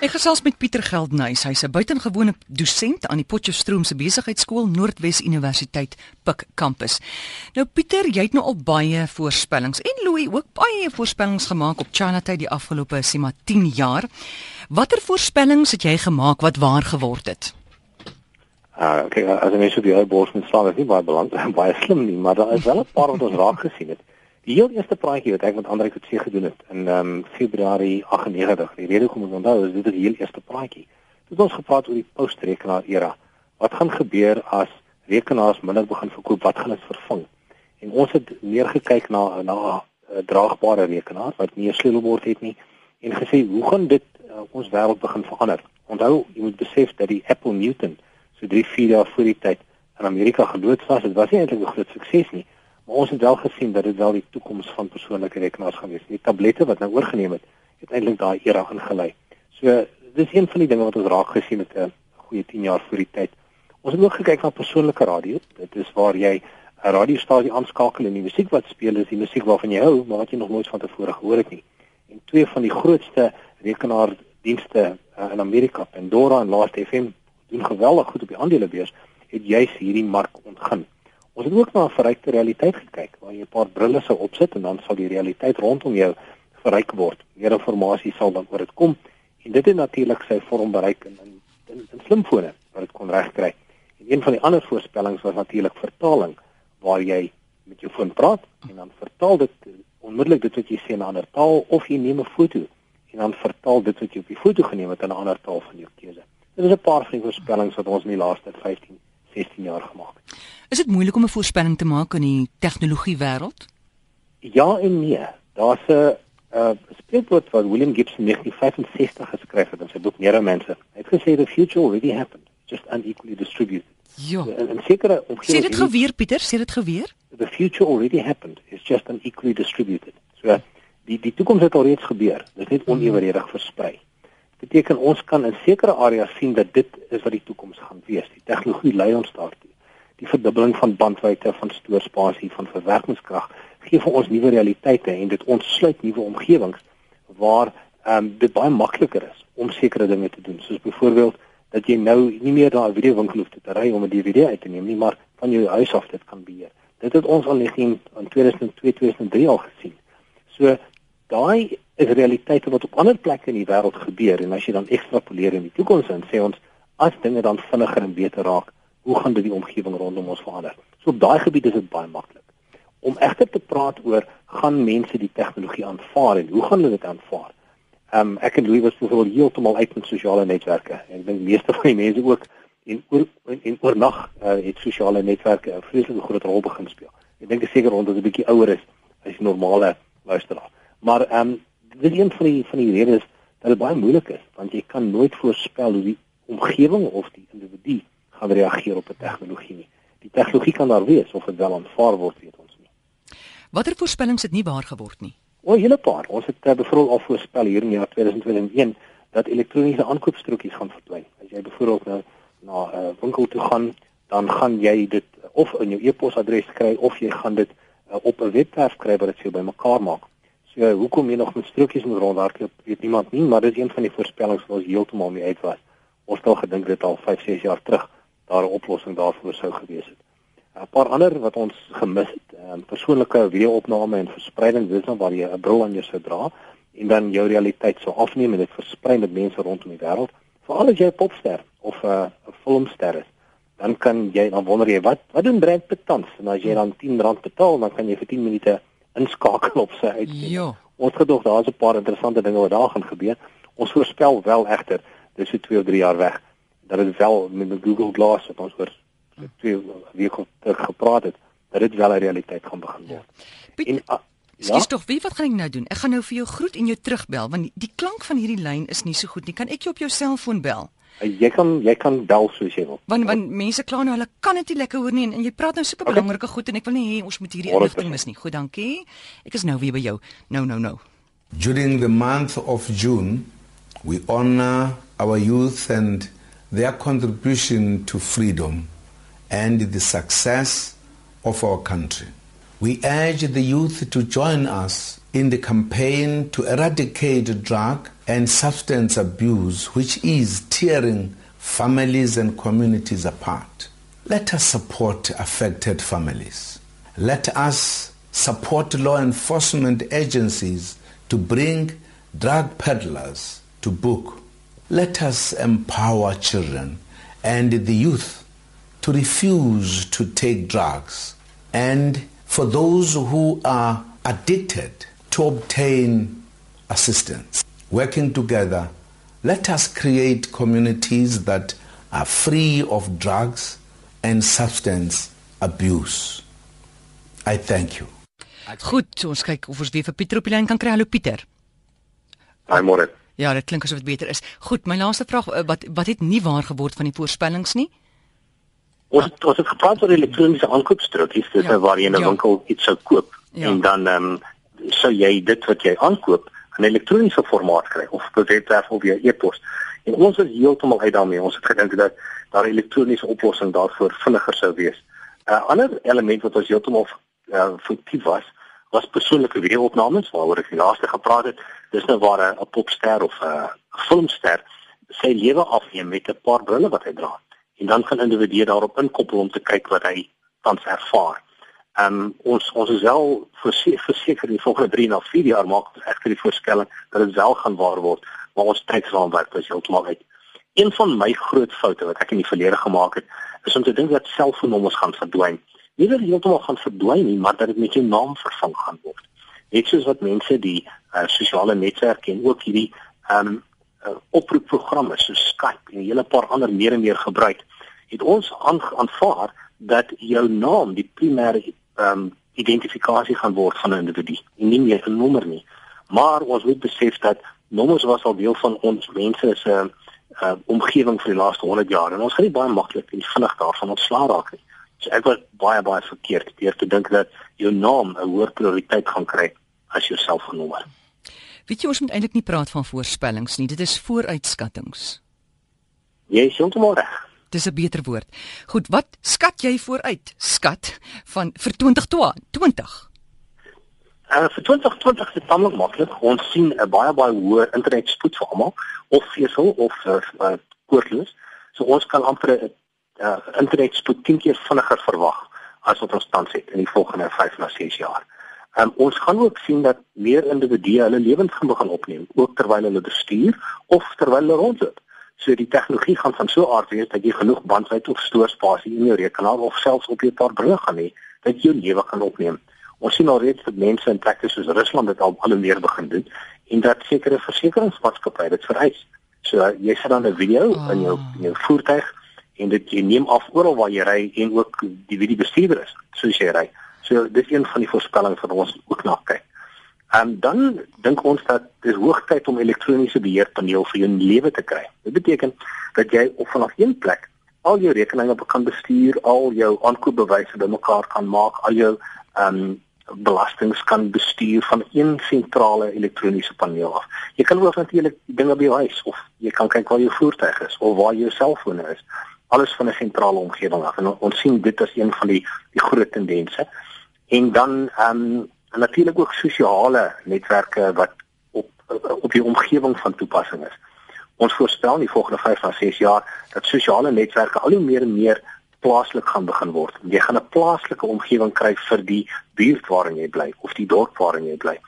Ek gesels met Pieter Geldnys. Hy's 'n buitengewone dosent aan die Potchefstroom se besigheidskool Noordwes Universiteit Pik kampus. Nou Pieter, jy het nou al baie voorspellings en Louis ook baie voorspellings gemaak op Chinatown die afgelope sima 10 jaar. Watter voorspellings het jy gemaak wat waar geword het? Ah, uh, kyk, as jy mens op die ou bors met slaan, is nie baie belangrik, baie slim nie, maar daar is wel 'n paar wat ons raak gesien het. Die heel eerste praatjie wat ek met Andre Kutse gedoen het in ehm um, Februarie 98. Die rede hoekom ek onthou is dit is die heel eerste praatjie. Dit het ons gepraat oor die postrekenaar era. Wat gaan gebeur as rekenaars minder begin verkoop? Wat gaan dit vervang? En ons het meer gekyk na na 'n uh, draagbare rekenaar wat nie 'n sleutelbord het nie en gesê hoe gaan dit uh, ons wêreld begin verander? Onthou, jy moet besef dat die Apple Newton so 3, 4 jaar voor die tyd in Amerika geloods was. Dit was nie eintlik 'n groot sukses nie. Maar ons het wel gesien dat dit wel die toekoms van persoonlike rekenaars gaan wees. Die tablette wat nou oorgeneem het, het eintlik daai era ingelei. So dis een van die dinge wat ons raak gesien het 'n uh, goeie 10 jaar voor die tyd. Ons het ook gekyk na persoonlike radio. Dit is waar jy 'n radiostasie aanskakel en die musiek wat speel is die musiek waarvan jy hou, maar wat jy nog nooit van tevore gehoor het nie. En twee van die grootste rekenaardienste uh, in Amerika, Pandora en Last FM, doen geweldig goed op die aandelebeurs, het juis hierdie mark ontgin. Ons het ook na 'n verrykte realiteit gekyk waar jy 'n paar brille sou opsit en dan sal die realiteit rondom jou verryk word. Meer inligting sal dan oor dit kom en dit het natuurlik sy vorm bereik in in, in, in slimfone wat dit kon regkry. En een van die ander voorspellings was natuurlik vertaling waar jy met jou foon praat en dan vertaal dit onmiddellik dit wat jy sê in 'n ander taal of jy neem 'n foto en dan vertaal dit wat jy op die foto geneem het in 'n ander taal van jou keuse. Dit is 'n paar van die voorspellings wat ons in die laaste 15 16 jaar gemaak het. Is dit moeilik om 'n voorspelling te maak in die tegnologie wêreld? Ja en nee. Daar's 'n uh spreekwoord wat William Gibson 1965 geskryf het in sy boek Neuromancer. Hy het gesê the future already happened, just unequally distributed. Ja. En, en sekere Sê dit geweer Pieter, sê dit geweer? The future already happened, it's just unequally distributed. So die die toekoms het alreeds gebeur. Dit is net onevenredig versprei beteken ons kan in sekere areas sien dat dit is wat die toekoms gaan wees. Die tegnologie lei ons daartoe. Die verdubbeling van bandwydte van stoorspasie van verwerkingskrag gee vir ons nuwe realiteite en dit ontsluit nuwe omgewings waar ehm um, dit baie makliker is om sekere dinge te doen. Soos byvoorbeeld dat jy nou nie meer na 'n videowinkel hoef te ry om 'n DVD uit te neem nie, maar van jou huis af dit kan beheer. Dit het ons al in 2002 2003 al gesien. So daai is realiteite wat op ander plekke in die wêreld gebeur en as jy dan ekstrapoleer in die toekoms en sê ons as dinge dan vinniger en beter raak, hoe gaan dit die omgewing rondom ons verander? So op daai gebied is dit baie maklik. Om egter te praat oor gaan mense die tegnologie aanvaar en hoe gaan hulle dit aanvaar? Ehm um, ek en Louis was byvoorbeeld heeltemal uit met sosiale netwerke. Ek dink meeste van die mense ook en oor en oornag uh, het sosiale netwerke 'n vreeslike groot rol begin speel. Ek dink seker omdat dit 'n bietjie ouer is as die normale luisteraar. Maar ehm um, dit is een van die van die redes dat dit baie moeilik is want jy kan nooit voorspel hoe die omgewing of die individu gaan reageer op 'n tegnologie nie. Die tegnologie kan daar wees of dit wel aanvaar word, weet ons nie. Watter voorspellings het nie waar geword nie? O, 'n hele paar. Ons het uh, byvoorbeeld al voorspel hier in die jaar 2021 dat elektroniese aankoopstrokies gaan verdwyn. As jy byvoorbeeld nou na 'n uh, winkel toe gaan, dan gaan jy dit of in jou e-posadres kry of jy gaan dit uh, op 'n webwerf kry wat dit vir jou bymekaar maak. So hoekom jy nog met strokies moet rondhardloop, weet niemand nie, maar dit is een van die voorspellings wat ons heeltemal mee uit was. Ons het al gedink dit al 5, 6 jaar terug daar 'n oplossing daarvoor sou gewees het. 'n Paar ander wat ons gemis het, um, persoonlike video-opname en verspreiding, dis dan waar jy 'n bril aan jou sou dra en dan jou realiteit sou afneem en dit versprei met mense rondom die wêreld. Veral as jy 'n popster of 'n uh, filmster is, dan kan jy dan wonder jy wat wat doen Brad Pitt tans? En as jy dan R10 betaal, dan kan jy vir 10 minute inskakel op sy uitsending. Ja. Ons gedog daar's 'n paar interessante dinge wat daar gaan gebeur. Ons voorspel wel egter, dis so 2 of 3 jaar weg, dat dit wel met Google Glass wat ons oor so 2 weke terug gepraat het, dat dit wel 'n realiteit gaan begin word. Ja. En uh, Ja. Dis tog, wie wat gaan ek nou doen? Ek gaan nou vir jou groet en jou terugbel want die, die klank van hierdie lyn is nie so goed nie. Kan ek jou op jou selfoon bel? Jy kan jy kan bel soos jy wil. Want want mense kla nou hulle kan dit nie lekker hoor nie en, en jy praat nou super belangrike okay. goed en ek wil nie hê ons moet hierdie inligting mis nie. Goed, dankie. Ek is nou weer by jou. Nou nou nou. During the month of June, we honor our youth and their contribution to freedom and the success of our country. We urge the youth to join us in the campaign to eradicate drug and substance abuse, which is tearing families and communities apart. Let us support affected families. Let us support law enforcement agencies to bring drug peddlers to book. Let us empower children and the youth to refuse to take drugs and for those who are addicted to obtain assistance. Working together, let us create communities that are free of drugs and substance abuse. I thank you. Goed, ons kyk of ons weer vir Pieter op die lyn kan kry. Hallo Pieter. Haai môre. Ja, dit klink asof dit beter is. Goed, my laaste vraag eh, wat wat het nie waar geword van die voorspellings nie? Ons het, ons het gepraat oor elektroniese aankoopstrokies, dis ja. waar jy in 'n ja. winkel iets sou koop ja. en dan ehm um, sou jy dit wat jy aankoop in elektroniese formaat kry of op 'n webwerf of via e-pos. En ons is heeltemal uit daarmee. Ons het gedink dat daar 'n elektroniese oplossing daarvoor vinniger sou wees. 'n uh, Ander element wat ons heeltemal uh, foutief was, was persoonlike videoopnames waaroor ek laaste gepraat het. Dis nou waar 'n popster of 'n filmster sy lewe afneem met 'n paar brille wat hy dra. En dan kan individue daarop inkoppel om te kyk wat hy tans ervaar. Ehm um, ons ons is wel verseker die volgende 3 na 4 jaar maak ons egter die voorstelling dat dit wel gaan waar word, maar ons tydsraamwerk is heeltemal uit. Een van my groot foute wat ek in die verlede gemaak het, is om te dink dat selfoonnommers gaan verdwyn. Nie dat dit heeltemal gaan verdwyn nie, maar dat dit met jou naam vervang gaan word. Net soos wat mense die uh, sosiale netwerke en ook hierdie ehm um, uh, oproepprogramme soos Skype en 'n hele paar ander meer en meer gebruik, het ons aanvaar dat jou naam die primêre ehm um, identifikasie gaan word van 'n individu en nie meer 'n nommer nie. Maar ons moet besef dat nommers was al deel van ons mense se uh, uh, omgewing vir die laaste 100 jaar en ons gaan nie baie maklik en vinnig daarvan ontslaa raak nie. So ek was baie baie verkeerd deur te dink dat jou naam 'n hoër prioriteit gaan kry as jou selfoonnommer. Weet jy ons moet eintlik nie praat van voorspellings nie, dit is vooruitskattings. Jy is heeltemal reg. Dis 'n beter woord. Goed, wat skat jy vooruit? Skat van vir 2020. Uh, vir 2020 is dit tamelik maklik. Ons sien 'n baie baie hoë internetspoed vir almal of vesel of uh, uh, koordloos. So ons kan amper 'n uh, internetspoed 10 keer vinniger verwag as wat ons tans het in die volgende 5 na 6 jaar. Um, ons gaan ook sien dat meer individue hulle lewens gaan begin opneem, ook terwyl hulle bestuur of terwyl hulle rondloop. So die tegnologie gaan van so aard wees dat jy genoeg bandwydte of stoorspasie in jou rekenaar of selfs op jou paar brille gaan hê dat jy jou lewe kan opneem. Ons sien al reeds dat mense in plekke soos Rusland dit al al meer begin doen en dat sekere versekeringsmaatskappye dit vereis. So jy sit dan 'n video oh. in jou in jou voertuig en dit jy neem af oral waar jy ry en ook die wie die bestuurder is soos jy ry. So dis een van die voorspellings wat ons ook na kyk. En dan dink ons dat dit hoogtyd om elektroniese beheerpaneel vir jou lewe te kry. Dit beteken dat jy op vanaf een plek al jou rekeninge kan bestuur, al jou aankoopbewyse bymekaar kan maak, al jou ehm um, belastings kan bestuur van een sentrale elektroniese paneel af. Jy kan ook natuurlik dinge by jou huis of jy kan kyk waar jou voertuig is of waar jou selfoon is. Alles van 'n sentrale omgewing af. En ons sien dit as een van die die groot tendense. En dan ehm um, en natuurlik ook sosiale netwerke wat op op die omgewing van toepassing is. Ons voorspel in die volgende 5 na 6 jaar dat sosiale netwerke al hoe meer en meer plaaslik gaan begin word. Jy gaan 'n plaaslike omgewing kry vir die buurt waarin jy bly of die dorp waarin jy bly.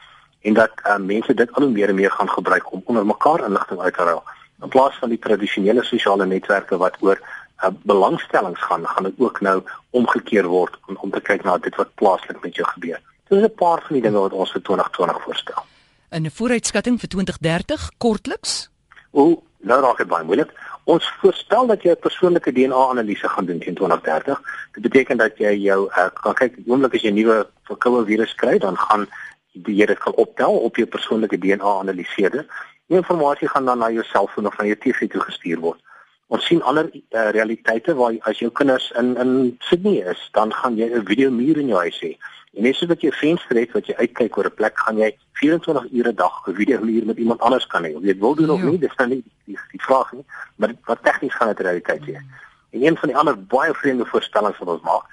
En dat uh, mense dit al hoe meer en meer gaan gebruik om onder mekaar inligting uit te ruil. In plaas van die tradisionele sosiale netwerke wat oor uh, belangstellings gaan, gaan dit ook nou omgekeer word om, om te kyk na dit wat plaaslik met jou gebeur. Dis 'n paar van die dinge wat ons vir 2020 voorstel. 'n vooruitskatting vir 2030 kortliks? O, nou raak dit baie moeilik. Ons voorspel dat jy 'n persoonlike DNA-analise gaan doen teen 2030. Dit beteken dat jy jou uh, kan kyk, oomblik as jy 'n nuwe verkoue virus kry, dan gaan jy dit kan optel op jou persoonlike DNA-analiseerder. Die inligting gaan dan na jou selfoon of na jou TV toe gestuur word. Ons sien ander uh, realiteite waar as jou kinders in in Sydney is, dan gaan jy 'n video muur in jou huis hê. En net soos wat jy 'n venster het wat jy uitkyk oor 'n plek, gaan jy 24 ure 'n dag 'n videohuur met iemand anders kan hê. Of jy dit wil doen of ja. nie, dis nou nie die, die, die vraag nie, maar wat tegnies gaan dit realiteit wees. En een van die ander baie vreemde voorstellings wat ons maak,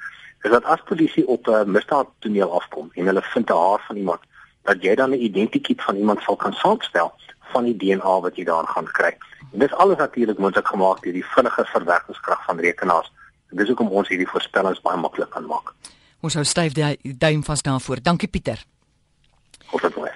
is dat as polisie op 'n uh, misdaadtoneel afkom en hulle vind 'n haar van iemand, dat jy dan 'n identiteit van iemand sal kan saamstel van die DNA wat jy daarin gaan kry. En dis alles natuurlik moontlik gemaak deur die vinnige verwerkingskrag van rekenaars. En dis hoekom ons hierdie voorspellings baie maklik kan maak. Ons hou styf die duim vas daarvoor. Dankie Pieter. Goed, dankie.